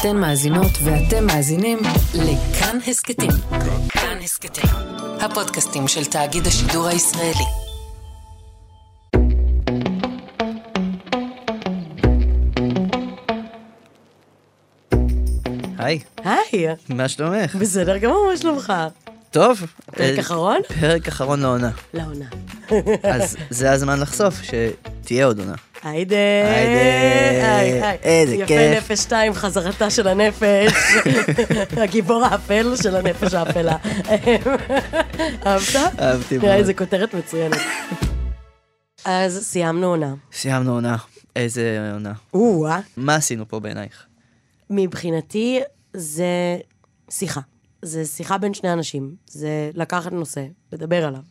אתן מאזינות ואתם מאזינים לכאן הסכתים. כאן הסכתים, הפודקאסטים של תאגיד השידור הישראלי. היי, היי, מה שלומך? בסדר גמור, מה שלומך? טוב. פרק אה, אחרון? פרק אחרון לעונה. לעונה. אז זה הזמן לחשוף שתהיה עוד עונה. היידה, היידה, היי, היי. איזה יפה כיף. נפש שתיים, חזרתה של הנפש, הגיבור האפל של הנפש האפלה. אהבת? אהבתי נראה מאוד. איזה כותרת מצוינת. אז סיימנו עונה. סיימנו עונה. איזה עונה. או-אה. מה עשינו פה בעינייך? מבחינתי זה שיחה. זה שיחה בין שני אנשים. זה לקחת נושא, לדבר עליו.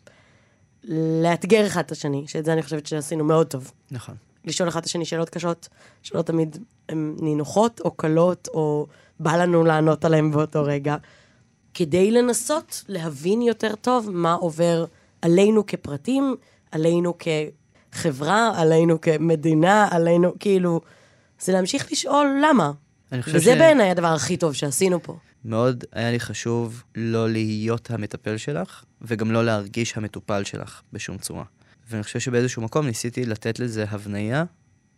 לאתגר אחד את השני, שאת זה אני חושבת שעשינו מאוד טוב. נכון. לשאול אחד את השני שאלות קשות, שלא תמיד הן נינוחות או קלות, או בא לנו לענות עליהן באותו רגע, כדי לנסות להבין יותר טוב מה עובר עלינו כפרטים, עלינו כחברה, עלינו כמדינה, עלינו, כאילו, זה להמשיך לשאול למה. וזה ש- בעיניי הדבר הכי טוב שעשינו פה. מאוד היה לי חשוב לא להיות המטפל שלך, וגם לא להרגיש המטופל שלך בשום צורה. ואני חושב שבאיזשהו מקום ניסיתי לתת לזה הבניה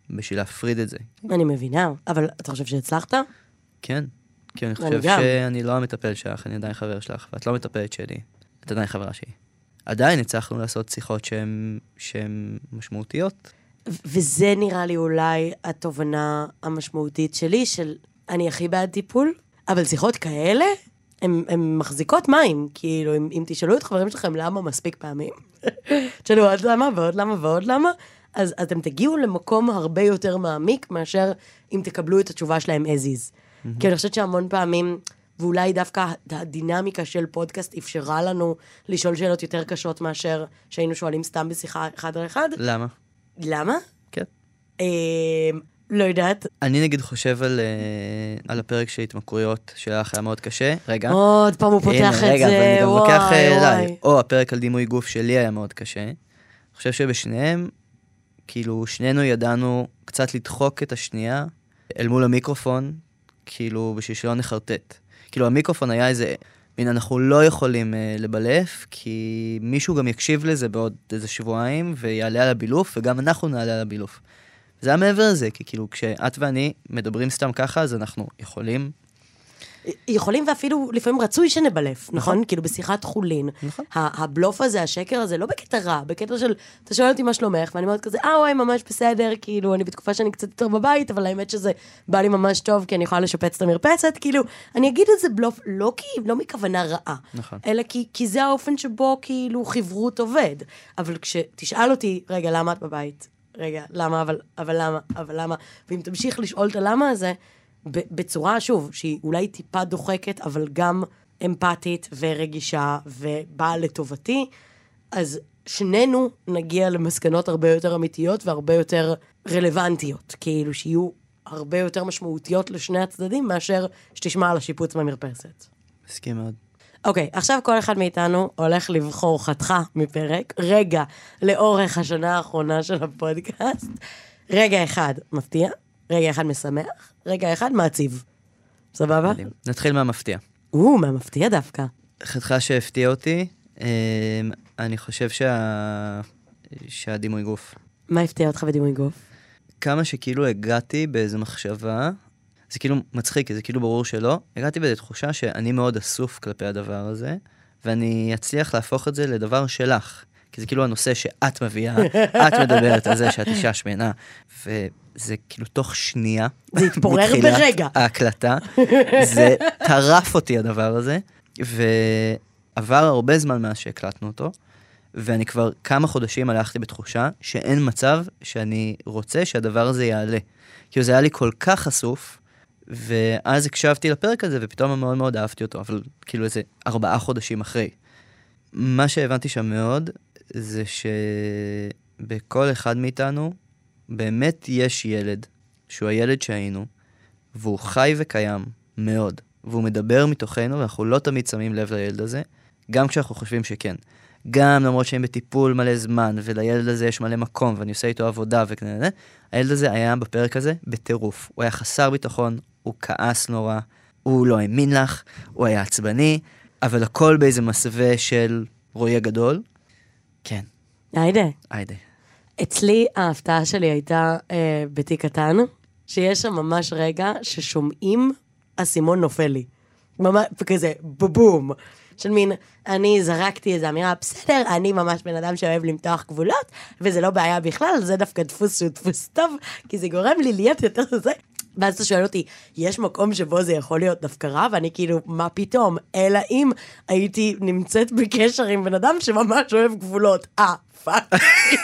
בשביל להפריד את זה. אני מבינה, אבל אתה חושב שהצלחת? כן. כי אני אני חושב גם. שאני לא המטפל שלך, אני עדיין חבר שלך, ואת לא מטפלת שלי. את עדיין חברה שלי. עדיין הצלחנו לעשות שיחות שהן שהן משמעותיות. וזה נראה לי אולי התובנה המשמעותית שלי, של אני הכי בעד טיפול, אבל שיחות כאלה, הן מחזיקות מים. כאילו, אם, אם תשאלו את חברים שלכם למה מספיק פעמים, תשאלו עוד למה ועוד למה ועוד למה, אז אתם תגיעו למקום הרבה יותר מעמיק מאשר אם תקבלו את התשובה שלהם as is. כי אני חושבת שהמון פעמים, ואולי דווקא הדינמיקה של פודקאסט אפשרה לנו לשאול שאלות יותר קשות מאשר שהיינו שואלים סתם בשיחה אחד על אחד. למה? למה? כן. אה, לא יודעת. אני נגיד חושב על, אה, על הפרק של התמכרויות שלך היה מאוד קשה. רגע. עוד פעם הוא הנה, פותח את רגע, זה, ואני גם לוקח אה, אליי. או הפרק על דימוי גוף שלי היה מאוד קשה. אני חושב שבשניהם, כאילו, שנינו ידענו קצת לדחוק את השנייה אל מול המיקרופון, כאילו, בשביל שלא נחרטט. כאילו, המיקרופון היה איזה, מין, אנחנו לא יכולים אה, לבלף, כי מישהו גם יקשיב לזה בעוד איזה שבועיים, ויעלה על הבילוף, וגם אנחנו נעלה על הבילוף. זה היה מעבר לזה, כי כאילו, כשאת ואני מדברים סתם ככה, אז אנחנו יכולים יכולים ואפילו לפעמים רצוי שנבלף, נכון? כאילו בשיחת חולין. נכון. הבלוף הזה, השקר הזה, לא בקטע רע, בקטע של, אתה שואל אותי מה שלומך, ואני אומרת כזה, אה וואי, ממש בסדר, כאילו, אני בתקופה שאני קצת יותר בבית, אבל האמת שזה בא לי ממש טוב, כי אני יכולה לשפץ את המרפסת, כאילו, אני אגיד את זה בלוף, לא כי, לא מכוונה רעה. נכון. אלא כי, כי זה האופן שבו, כאילו, חברות עובד. אבל כשתשאל אותי, רגע, למה את בבית? רגע, למה, אבל, אבל למה, אבל למה? ואם תמשיך לשאול את הלמה הזה, בצורה, שוב, שהיא אולי טיפה דוחקת, אבל גם אמפתית ורגישה ובאה לטובתי, אז שנינו נגיע למסקנות הרבה יותר אמיתיות והרבה יותר רלוונטיות, כאילו שיהיו הרבה יותר משמעותיות לשני הצדדים מאשר שתשמע על השיפוץ במרפסת. מסכים מאוד. אוקיי, עכשיו כל אחד מאיתנו הולך לבחור חתיכה מפרק, רגע לאורך השנה האחרונה של הפודקאסט, רגע אחד מפתיע, רגע אחד משמח, רגע אחד מעציב. סבבה? מדהים. נתחיל מהמפתיע. או, מהמפתיע דווקא. חתיכה שהפתיע אותי, אמ, אני חושב שה... שהדימוי גוף. מה הפתיע אותך בדימוי גוף? כמה שכאילו הגעתי באיזו מחשבה, זה כאילו מצחיק, זה כאילו ברור שלא, הגעתי באיזו תחושה שאני מאוד אסוף כלפי הדבר הזה, ואני אצליח להפוך את זה לדבר שלך. כי זה כאילו הנושא שאת מביאה, את מדברת על זה שאת אישה שמנה, וזה כאילו תוך שנייה. זה התפורר ברגע. ההקלטה, זה טרף אותי הדבר הזה, ועבר הרבה זמן מאז שהקלטנו אותו, ואני כבר כמה חודשים הלכתי בתחושה שאין מצב שאני רוצה שהדבר הזה יעלה. כאילו זה היה לי כל כך חשוף, ואז הקשבתי לפרק הזה ופתאום מאוד מאוד אהבתי אותו, אבל כאילו איזה ארבעה חודשים אחרי. מה שהבנתי שם מאוד, זה שבכל אחד מאיתנו באמת יש ילד, שהוא הילד שהיינו, והוא חי וקיים מאוד, והוא מדבר מתוכנו, ואנחנו לא תמיד שמים לב לילד הזה, גם כשאנחנו חושבים שכן. גם למרות שהם בטיפול מלא זמן, ולילד הזה יש מלא מקום, ואני עושה איתו עבודה וכאלה, הילד הזה היה בפרק הזה בטירוף. הוא היה חסר ביטחון, הוא כעס נורא, הוא לא האמין לך, הוא היה עצבני, אבל הכל באיזה מסווה של רועי הגדול. כן, היידה. היידה. אצלי ההפתעה שלי הייתה אה, בתיק קטן, שיש שם ממש רגע ששומעים אסימון נופל לי. ממש כזה בובום. של מין, אני זרקתי איזו אמירה, בסדר, אני ממש בן אדם שאוהב למתוח גבולות, וזה לא בעיה בכלל, זה דווקא דפוס שהוא דפוס טוב, כי זה גורם לי להיות יותר זה. ואז אתה שואל אותי, יש מקום שבו זה יכול להיות דווקא רע? ואני כאילו, מה פתאום? אלא אם הייתי נמצאת בקשר עם בן אדם שממש אוהב גבולות. אה, fuck.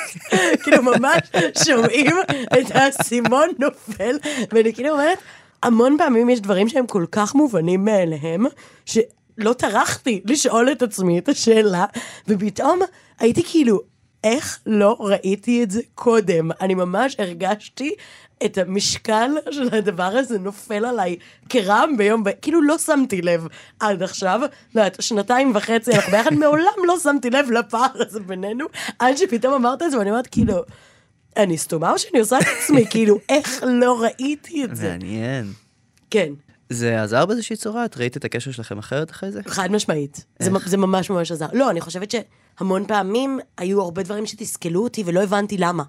כאילו ממש שומעים את האסימון נופל, ואני כאילו אומרת, המון פעמים יש דברים שהם כל כך מובנים מאליהם, שלא טרחתי לשאול את עצמי את השאלה, ופתאום הייתי כאילו, איך לא ראיתי את זה קודם? אני ממש הרגשתי את המשקל של הדבר הזה נופל עליי כרעם ביום, ב... כאילו לא שמתי לב עד עכשיו, לא יודעת, שנתיים וחצי אנחנו ביחד, מעולם לא שמתי לב לפער הזה בינינו, עד שפתאום אמרת את זה, ואני אומרת כאילו, אני סתומה או שאני עושה את עצמי, כאילו, איך לא ראיתי את זה? מעניין. כן. זה עזר באיזושהי צורה? את ראית את הקשר שלכם אחרת אחרי זה? חד משמעית. זה? זה ממש ממש עזר. לא, אני חושבת שהמון פעמים היו הרבה דברים שתסכלו אותי ולא הבנתי למה.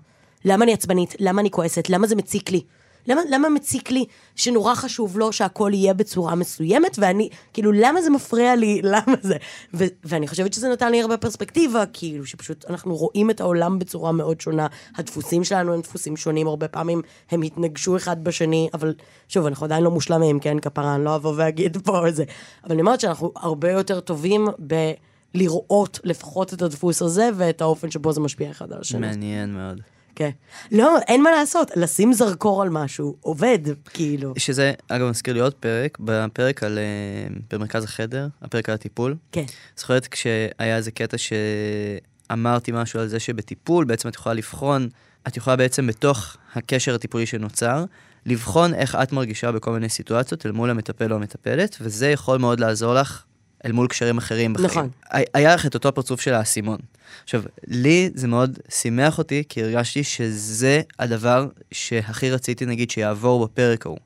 למה אני עצבנית? למה אני כועסת? למה זה מציק לי? למה, למה מציק לי שנורא חשוב לו שהכל יהיה בצורה מסוימת, ואני, כאילו, למה זה מפריע לי? למה זה? ו- ואני חושבת שזה נתן לי הרבה פרספקטיבה, כאילו, שפשוט אנחנו רואים את העולם בצורה מאוד שונה. הדפוסים שלנו הם דפוסים שונים, הרבה פעמים הם התנגשו אחד בשני, אבל שוב, אנחנו עדיין לא מושלמים, כן, כפרה, אני לא אבוא ואגיד פה איזה. אבל אני אומרת שאנחנו הרבה יותר טובים ב... לראות לפחות את הדפוס הזה ואת האופן שבו זה משפיע אחד על השני. מעניין מאוד. כן. לא, אין מה לעשות, לשים זרקור על משהו, עובד, כאילו. שזה, אגב, מזכיר לי עוד פרק, בפרק על, אה, במרכז החדר, הפרק על הטיפול. כן. זוכרת כשהיה איזה קטע שאמרתי משהו על זה שבטיפול, בעצם את יכולה לבחון, את יכולה בעצם בתוך הקשר הטיפולי שנוצר, לבחון איך את מרגישה בכל מיני סיטואציות אל מול המטפל או המטפלת, וזה יכול מאוד לעזור לך אל מול קשרים אחרים בחיים. נכון. היה לך את אותו פרצוף של האסימון. עכשיו, לי זה מאוד שימח אותי, כי הרגשתי שזה הדבר שהכי רציתי, נגיד, שיעבור בפרק ההוא.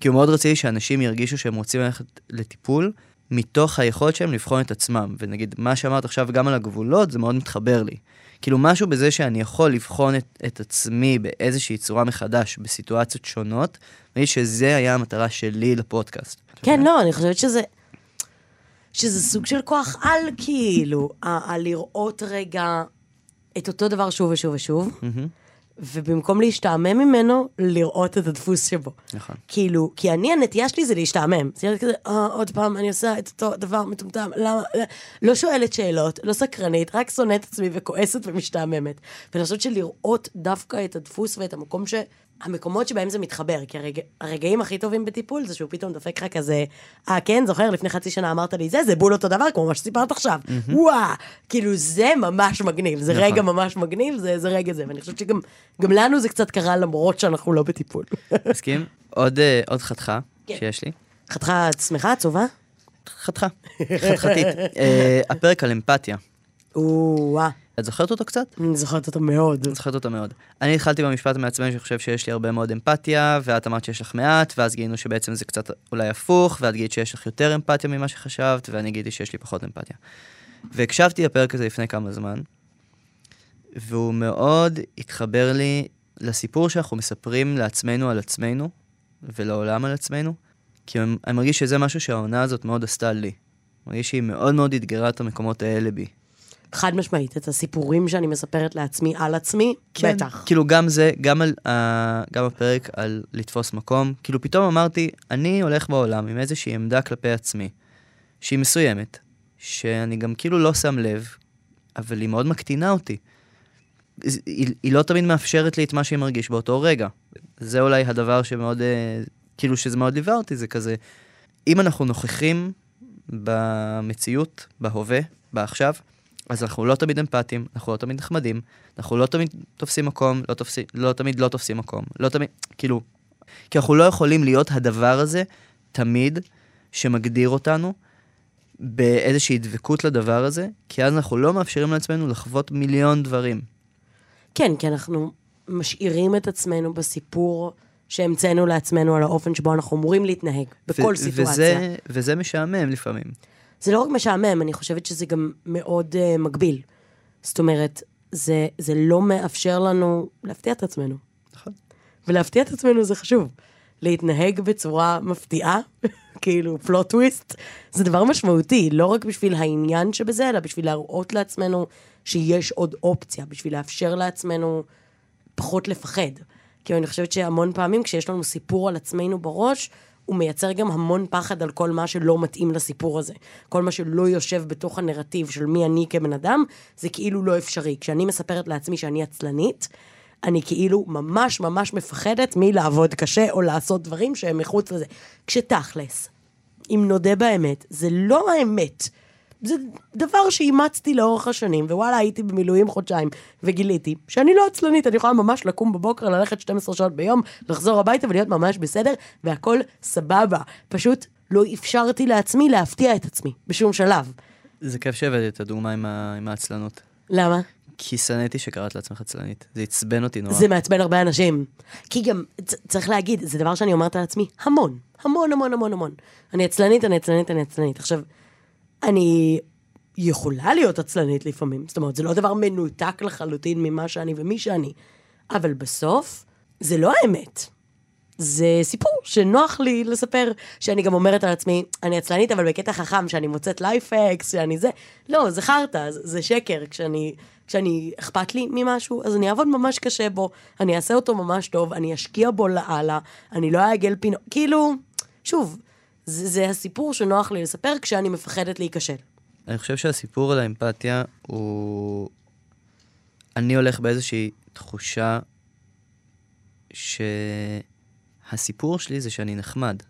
כי הוא מאוד רציתי שאנשים ירגישו שהם רוצים ללכת לטיפול, מתוך היכולת שלהם לבחון את עצמם. ונגיד, מה שאמרת עכשיו גם על הגבולות, זה מאוד מתחבר לי. כאילו, משהו בזה שאני יכול לבחון את, את עצמי באיזושהי צורה מחדש, בסיטואציות שונות, נגיד שזה היה המטרה שלי לפודקאסט. כן, לא, אני חושבת שזה... שזה סוג של כוח על, כאילו, ה- הלראות רגע את אותו דבר שוב ושוב ושוב, ובמקום להשתעמם ממנו, לראות את הדפוס שבו. נכון. כאילו, כי אני, הנטייה שלי זה להשתעמם. זה כזה, אה, עוד פעם, אני עושה את אותו דבר מטומטם, למה? לא שואלת שאלות, לא סקרנית, רק שונאת את עצמי וכועסת ומשתעממת. ואני חושבת שלראות דווקא את הדפוס ואת המקום ש... המקומות שבהם זה מתחבר, כי הרגע, הרגעים הכי טובים בטיפול זה שהוא פתאום דופק לך כזה, אה כן, זוכר, לפני חצי שנה אמרת לי זה, זה בול אותו דבר, כמו מה שסיפרת עכשיו. וואה, כאילו זה ממש מגניב, זה נכון. רגע ממש מגניב, זה, זה רגע זה, ואני חושבת שגם גם לנו זה קצת קרה למרות שאנחנו לא בטיפול. מסכים? עוד, אה, עוד חתיכה כן. שיש לי. חתיכה שמחה, עצובה? חתיכה. חתיכתית. אה, הפרק על אמפתיה. או-אה, את זוכרת אותו קצת? אני זוכרת אותו מאוד. אני זוכרת אותו מאוד. אני התחלתי במשפט המעצבן שאני חושב שיש לי הרבה מאוד אמפתיה, ואת אמרת שיש לך מעט, ואז גילינו שבעצם זה קצת אולי הפוך, ואת גילית שיש לך יותר אמפתיה ממה שחשבת, ואני גיליתי שיש לי פחות אמפתיה. והקשבתי לפרק הזה לפני כמה זמן, והוא מאוד התחבר לי לסיפור שאנחנו מספרים לעצמנו על עצמנו, ולעולם על עצמנו, כי אני מרגיש שזה משהו שהעונה הזאת מאוד עשתה לי. מרגיש שהיא מאוד מאוד אתגרה את המקומות האלה בי. חד משמעית, את הסיפורים שאני מספרת לעצמי על עצמי, בטח. כאילו גם זה, גם, על, uh, גם הפרק על לתפוס מקום, כאילו פתאום אמרתי, אני הולך בעולם עם איזושהי עמדה כלפי עצמי, שהיא מסוימת, שאני גם כאילו לא שם לב, אבל היא מאוד מקטינה אותי. היא, היא, היא לא תמיד מאפשרת לי את מה שהיא מרגיש באותו רגע. זה אולי הדבר שמאוד, uh, כאילו שזה מאוד ליווה אותי, זה כזה, אם אנחנו נוכחים במציאות, בהווה, בעכשיו, אז אנחנו לא תמיד אמפתיים, אנחנו לא תמיד נחמדים, אנחנו לא תמיד תופסים מקום, לא, תופסים, לא תמיד לא תופסים מקום, לא תמיד, כאילו, כי אנחנו לא יכולים להיות הדבר הזה תמיד שמגדיר אותנו באיזושהי דבקות לדבר הזה, כי אז אנחנו לא מאפשרים לעצמנו לחוות מיליון דברים. כן, כי אנחנו משאירים את עצמנו בסיפור שהמצאנו לעצמנו על האופן שבו אנחנו אמורים להתנהג, בכל סיטואציה. וזה, וזה משעמם לפעמים. זה לא רק משעמם, אני חושבת שזה גם מאוד uh, מגביל. זאת אומרת, זה, זה לא מאפשר לנו להפתיע את עצמנו. נכון. ולהפתיע את עצמנו זה חשוב. להתנהג בצורה מפתיעה, כאילו פלוט טוויסט, זה דבר משמעותי, לא רק בשביל העניין שבזה, אלא בשביל להראות לעצמנו שיש עוד אופציה, בשביל לאפשר לעצמנו פחות לפחד. כי אני חושבת שהמון פעמים כשיש לנו סיפור על עצמנו בראש, הוא מייצר גם המון פחד על כל מה שלא מתאים לסיפור הזה. כל מה שלא יושב בתוך הנרטיב של מי אני כבן אדם, זה כאילו לא אפשרי. כשאני מספרת לעצמי שאני עצלנית, אני כאילו ממש ממש מפחדת מלעבוד קשה או לעשות דברים שהם מחוץ לזה. כשתכלס, אם נודה באמת, זה לא האמת. זה דבר שאימצתי לאורך השנים, ווואלה, הייתי במילואים חודשיים, וגיליתי שאני לא עצלנית, אני יכולה ממש לקום בבוקר, ללכת 12 שעות ביום, לחזור הביתה ולהיות ממש בסדר, והכל סבבה. פשוט לא אפשרתי לעצמי להפתיע את עצמי, בשום שלב. זה כיף שהבאתי את הדוגמה עם, ה... עם העצלנות. למה? כי שנאתי שקראת לעצמך עצלנית. זה עצבן אותי נורא. זה מעצבן הרבה אנשים. כי גם, צריך להגיד, זה דבר שאני אומרת על עצמי המון, המון, המון, המון, המון. אני עצלנית, אני עצלנית, אני עצלנית. עכשיו, אני יכולה להיות עצלנית לפעמים. זאת אומרת, זה לא דבר מנותק לחלוטין ממה שאני ומי שאני. אבל בסוף, זה לא האמת. זה סיפור שנוח לי לספר, שאני גם אומרת על עצמי, אני עצלנית, אבל בקטע חכם, שאני מוצאת לייפקס, שאני זה. לא, זה חרטא, זה, שקר. כשאני, כשאני אכפת לי ממשהו, אז אני אעבוד ממש קשה בו, אני אעשה אותו ממש טוב, אני אשקיע בו לאללה, אני לא אעגל פינו... כאילו, שוב, זה, זה הסיפור שנוח לי לספר כשאני מפחדת להיכשל. אני חושב שהסיפור על האמפתיה הוא... אני הולך באיזושהי תחושה שהסיפור שלי זה שאני נחמד.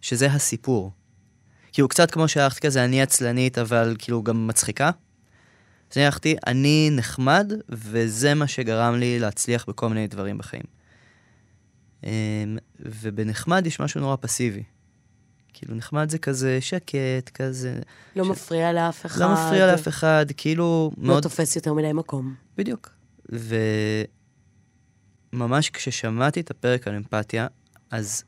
שזה הסיפור. כאילו, קצת כמו שהלכתי כזה, אני עצלנית, אבל כאילו גם מצחיקה. אז אני הלכתי, אני נחמד, וזה מה שגרם לי להצליח בכל מיני דברים בחיים. אמ, ובנחמד יש משהו נורא פסיבי. כאילו, נחמד זה כזה שקט, כזה... לא ש- מפריע לאף אחד. לא מפריע לאף אחד, כאילו, לא מאוד... תופס יותר מדי מקום. בדיוק. וממש כששמעתי את הפרק על אמפתיה, אז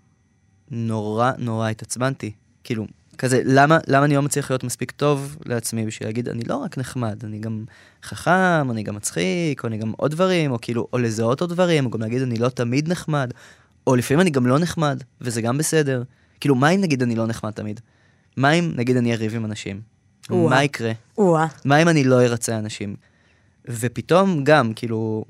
נורא נורא התעצבנתי. כאילו, כזה, למה, למה אני לא מצליח להיות מספיק טוב לעצמי בשביל להגיד, אני לא רק נחמד, אני גם חכם, אני גם מצחיק, או אני גם עוד דברים, או כאילו, או לזהות עוד דברים, או גם להגיד, אני לא תמיד נחמד, או לפעמים אני גם לא נחמד, וזה גם בסדר. כאילו, מה אם נגיד אני לא נחמד תמיד? מה אם נגיד אני אריב עם אנשים? או-אה. מה יקרה? או-אה. מה אם אני לא ארצה אנשים? ופתאום גם, כאילו,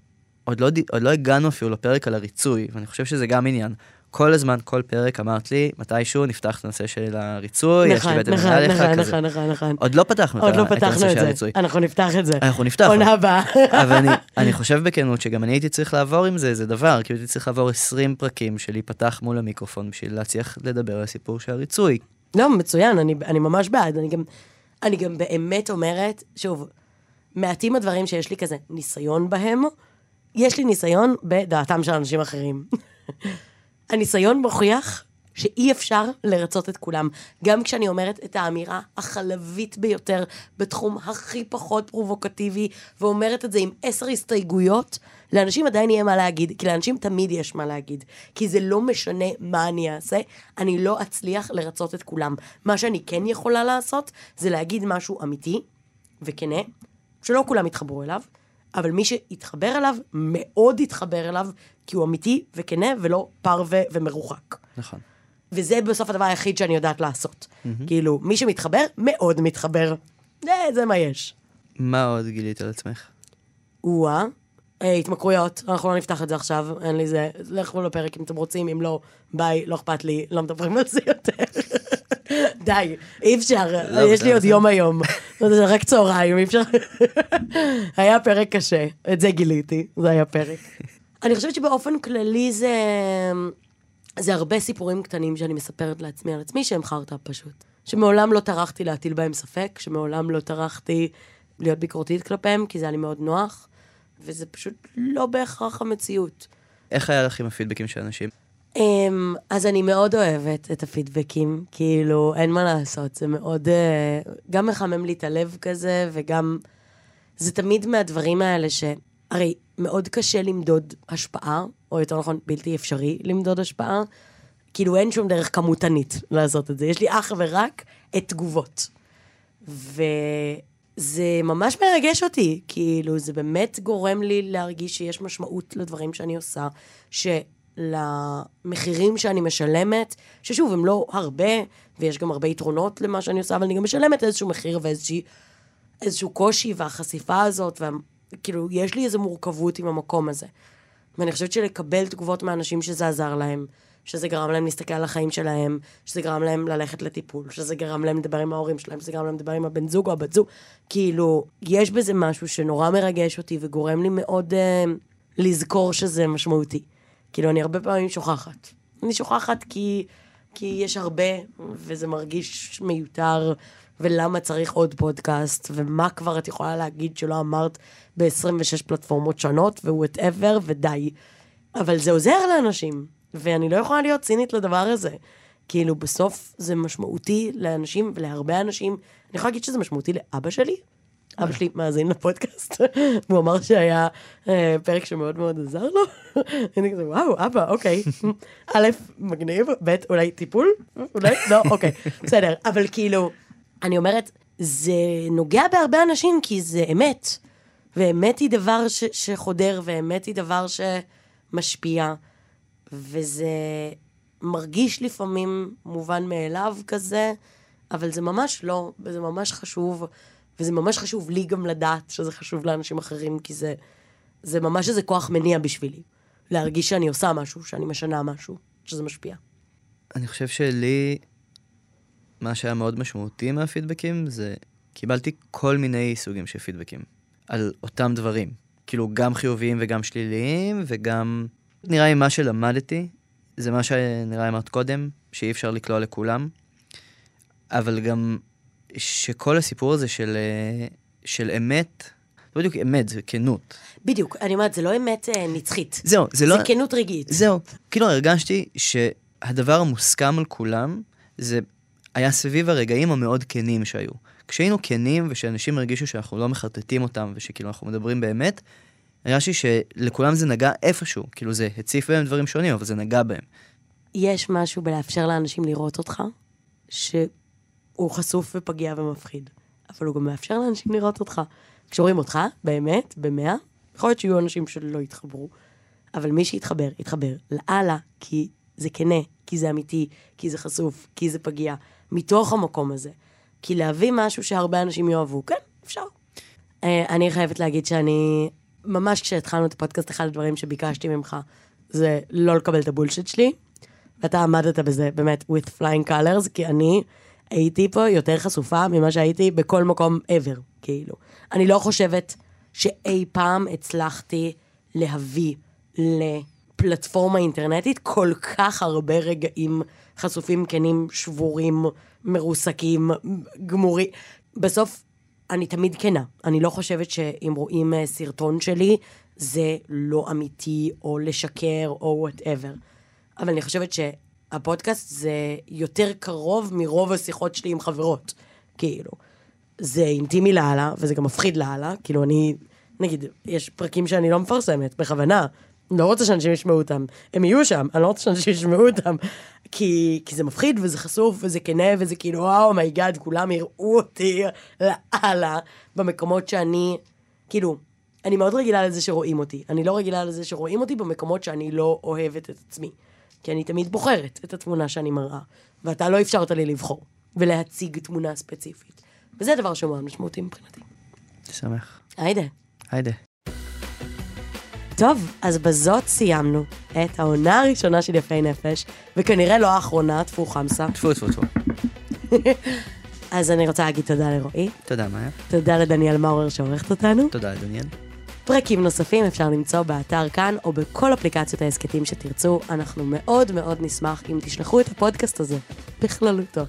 עוד לא, עוד לא הגענו אפילו לפרק על הריצוי, ואני חושב שזה גם עניין. כל הזמן, כל פרק אמרת לי, מתישהו נפתח את הנושא של הריצוי, יש לי נכון, בטן נכון, נכון. נכון, נכון, נכון. עוד לא פתחנו עוד את לא פתחנו הנושא את של זה. הריצוי. אנחנו נפתח את זה. אנחנו נפתח. עונה הבאה. אבל אני, אני חושב בכנות שגם אני הייתי צריך לעבור עם זה איזה דבר, כאילו הייתי צריך לעבור 20 פרקים של להיפתח מול המיקרופון בשביל להצליח לדבר על הסיפור של הריצוי. לא, מצוין, אני, אני ממש בעד. אני גם, אני גם באמת אומרת, שוב, מעטים הדברים שיש לי כזה ניסיון בהם, יש לי ניסיון בדעתם של אנשים אחרים. הניסיון מוכיח שאי אפשר לרצות את כולם. גם כשאני אומרת את האמירה החלבית ביותר בתחום הכי פחות פרובוקטיבי, ואומרת את זה עם עשר הסתייגויות, לאנשים עדיין יהיה מה להגיד, כי לאנשים תמיד יש מה להגיד. כי זה לא משנה מה אני אעשה, אני לא אצליח לרצות את כולם. מה שאני כן יכולה לעשות, זה להגיד משהו אמיתי וכנה, שלא כולם יתחברו אליו, אבל מי שיתחבר אליו, מאוד יתחבר אליו, כי הוא אמיתי וכנה ולא פרווה ומרוחק. נכון. וזה בסוף הדבר היחיד שאני יודעת לעשות. כאילו, מי שמתחבר, מאוד מתחבר. זה, זה מה יש. מה עוד גילית על עצמך? או-אה, אה, התמכרויות, אנחנו לא נפתח את זה עכשיו, אין לי זה. לכו לפרק אם אתם רוצים, אם לא, ביי, לא אכפת לי, לא מדברים על זה יותר. די, אי אפשר, לא, יש לי עוד. יום היום. רק צהריים, אי אפשר... היה פרק קשה, את זה גיליתי, זה היה פרק. אני חושבת שבאופן כללי זה... זה הרבה סיפורים קטנים שאני מספרת לעצמי על עצמי שהם חרטא פשוט. שמעולם לא טרחתי להטיל בהם ספק, שמעולם לא טרחתי להיות ביקורתית כלפיהם, כי זה היה לי מאוד נוח, וזה פשוט לא בהכרח המציאות. איך היה לך עם הפידבקים של אנשים? Um, אז אני מאוד אוהבת את הפידבקים, כאילו, אין מה לעשות, זה מאוד, uh, גם מחמם לי את הלב כזה, וגם, זה תמיד מהדברים האלה ש... הרי מאוד קשה למדוד השפעה, או יותר נכון, בלתי אפשרי למדוד השפעה. כאילו אין שום דרך כמותנית לעשות את זה, יש לי אך ורק את תגובות. וזה ממש מרגש אותי, כאילו, זה באמת גורם לי להרגיש שיש משמעות לדברים שאני עושה, שלמחירים שאני משלמת, ששוב, הם לא הרבה, ויש גם הרבה יתרונות למה שאני עושה, אבל אני גם משלמת איזשהו מחיר ואיזשהו קושי, והחשיפה הזאת, וכאילו, יש לי איזו מורכבות עם המקום הזה. ואני חושבת שלקבל תגובות מאנשים שזה עזר להם, שזה גרם להם להסתכל על החיים שלהם, שזה גרם להם ללכת לטיפול, שזה גרם להם לדבר עם ההורים שלהם, שזה גרם להם לדבר עם הבן זוג או הבת זוג. כאילו, יש בזה משהו שנורא מרגש אותי וגורם לי מאוד אה, לזכור שזה משמעותי. כאילו, אני הרבה פעמים שוכחת. אני שוכחת כי, כי יש הרבה, וזה מרגיש מיותר, ולמה צריך עוד פודקאסט, ומה כבר את יכולה להגיד שלא אמרת ב-26 פלטפורמות שונות, ו whatever, ודי. אבל זה עוזר לאנשים. ואני לא יכולה להיות צינית לדבר הזה. כאילו, בסוף זה משמעותי לאנשים ולהרבה אנשים. אני יכולה להגיד שזה משמעותי לאבא שלי. אבא שלי מאזין לפודקאסט, הוא אמר שהיה אה, פרק שמאוד מאוד עזר לו. אני כזה, וואו, אבא, אוקיי. א', מגניב, ב', אולי טיפול? אולי? לא, אוקיי, בסדר. אבל כאילו, אני אומרת, זה נוגע בהרבה אנשים כי זה אמת. ואמת היא דבר ש- שחודר, ואמת היא דבר שמשפיע. וזה מרגיש לפעמים מובן מאליו כזה, אבל זה ממש לא, וזה ממש חשוב, וזה ממש חשוב לי גם לדעת שזה חשוב לאנשים אחרים, כי זה, זה ממש איזה כוח מניע בשבילי. להרגיש שאני עושה משהו, שאני משנה משהו, שזה משפיע. אני חושב שלי, מה שהיה מאוד משמעותי מהפידבקים זה, קיבלתי כל מיני סוגים של פידבקים על אותם דברים. כאילו, גם חיוביים וגם שליליים, וגם נראה לי מה שלמדתי, זה מה שנראה לי אמרת קודם, שאי אפשר לקלוע לכולם, אבל גם שכל הסיפור הזה של, אה, של אמת, לא בדיוק אמת, זה כנות. בדיוק, אני אומרת, זה לא אמת אה, נצחית. זהו, זה לא... זה כנות רגעית. זהו, כאילו הרגשתי שהדבר המוסכם על כולם, זה היה סביב הרגעים המאוד כנים שהיו. כשהיינו כנים ושאנשים הרגישו שאנחנו לא מחרטטים אותם ושכאילו אנחנו מדברים באמת, הרגשתי שלכולם זה נגע איפשהו, כאילו זה הציף בהם דברים שונים, אבל זה נגע בהם. יש משהו בלאפשר לאנשים לראות אותך, שהוא חשוף ופגיע ומפחיד, אבל הוא גם מאפשר לאנשים לראות אותך. כשרואים אותך, באמת, במאה, יכול להיות שיהיו אנשים שלא יתחברו, אבל מי שיתחבר, יתחבר לאללה, כי זה כנה, כי זה אמיתי, כי זה חשוף, כי זה פגיע, מתוך המקום הזה. כי להביא משהו שהרבה אנשים יאהבו, כן, אפשר. אה, אני חייבת להגיד שאני, ממש כשהתחלנו את הפודקאסט, אחד הדברים שביקשתי ממך זה לא לקבל את הבולשיט שלי, ואתה עמדת בזה באמת with flying colors, כי אני הייתי פה יותר חשופה ממה שהייתי בכל מקום ever, כאילו. אני לא חושבת שאי פעם הצלחתי להביא לפלטפורמה אינטרנטית כל כך הרבה רגעים חשופים, כנים, שבורים, מרוסקים, גמורים. בסוף, אני תמיד כנה. אני לא חושבת שאם רואים אה, סרטון שלי, זה לא אמיתי, או לשקר, או whatever. אבל אני חושבת שהפודקאסט זה יותר קרוב מרוב השיחות שלי עם חברות, כאילו. זה אינטימי לאללה, וזה גם מפחיד לאללה, כאילו אני, נגיד, יש פרקים שאני לא מפרסמת, בכוונה. לא רוצה שאנשים ישמעו אותם. הם יהיו שם, אני לא רוצה שאנשים ישמעו אותם. כי, כי זה מפחיד וזה חשוף וזה כנה וזה כאילו, oh my god, כולם יראו אותי לאללה במקומות שאני, כאילו, אני מאוד רגילה לזה שרואים אותי. אני לא רגילה לזה שרואים אותי במקומות שאני לא אוהבת את עצמי. כי אני תמיד בוחרת את התמונה שאני מראה, ואתה לא אפשרת לי לבחור ולהציג תמונה ספציפית. וזה דבר שהוא מאוד משמעותי מבחינתי. שמח. היידה. היידה. טוב, אז בזאת סיימנו את העונה הראשונה של יפי נפש, וכנראה לא האחרונה, טפו חמסה. טפו טפו טפו. אז אני רוצה להגיד תודה לרועי, תודה, מאיה. תודה לדניאל מאורר שעורכת אותנו. תודה, דניאל. פרקים נוספים אפשר למצוא באתר כאן, או בכל אפליקציות ההסכתים שתרצו. אנחנו מאוד מאוד נשמח אם תשלחו את הפודקאסט הזה, בכללותו,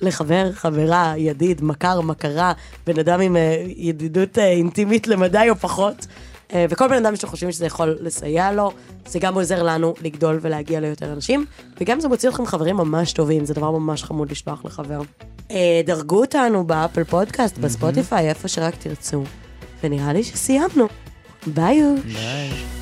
לחבר, חברה, ידיד, מכר, מכרה, בן אדם עם אה, ידידות אה, אינטימית למדי או פחות. אה, וכל בן אדם שאתם חושבים שזה יכול לסייע לו, זה גם עוזר לנו לגדול ולהגיע ליותר אנשים, וגם זה מוציא אתכם חברים ממש טובים, זה דבר ממש חמוד לשלוח לחבר. דרגו אותנו ב Apple Podcasts, ב Spotify, איפה שרק תרצו. ונראה לי שסיימנו. ביי. ביי.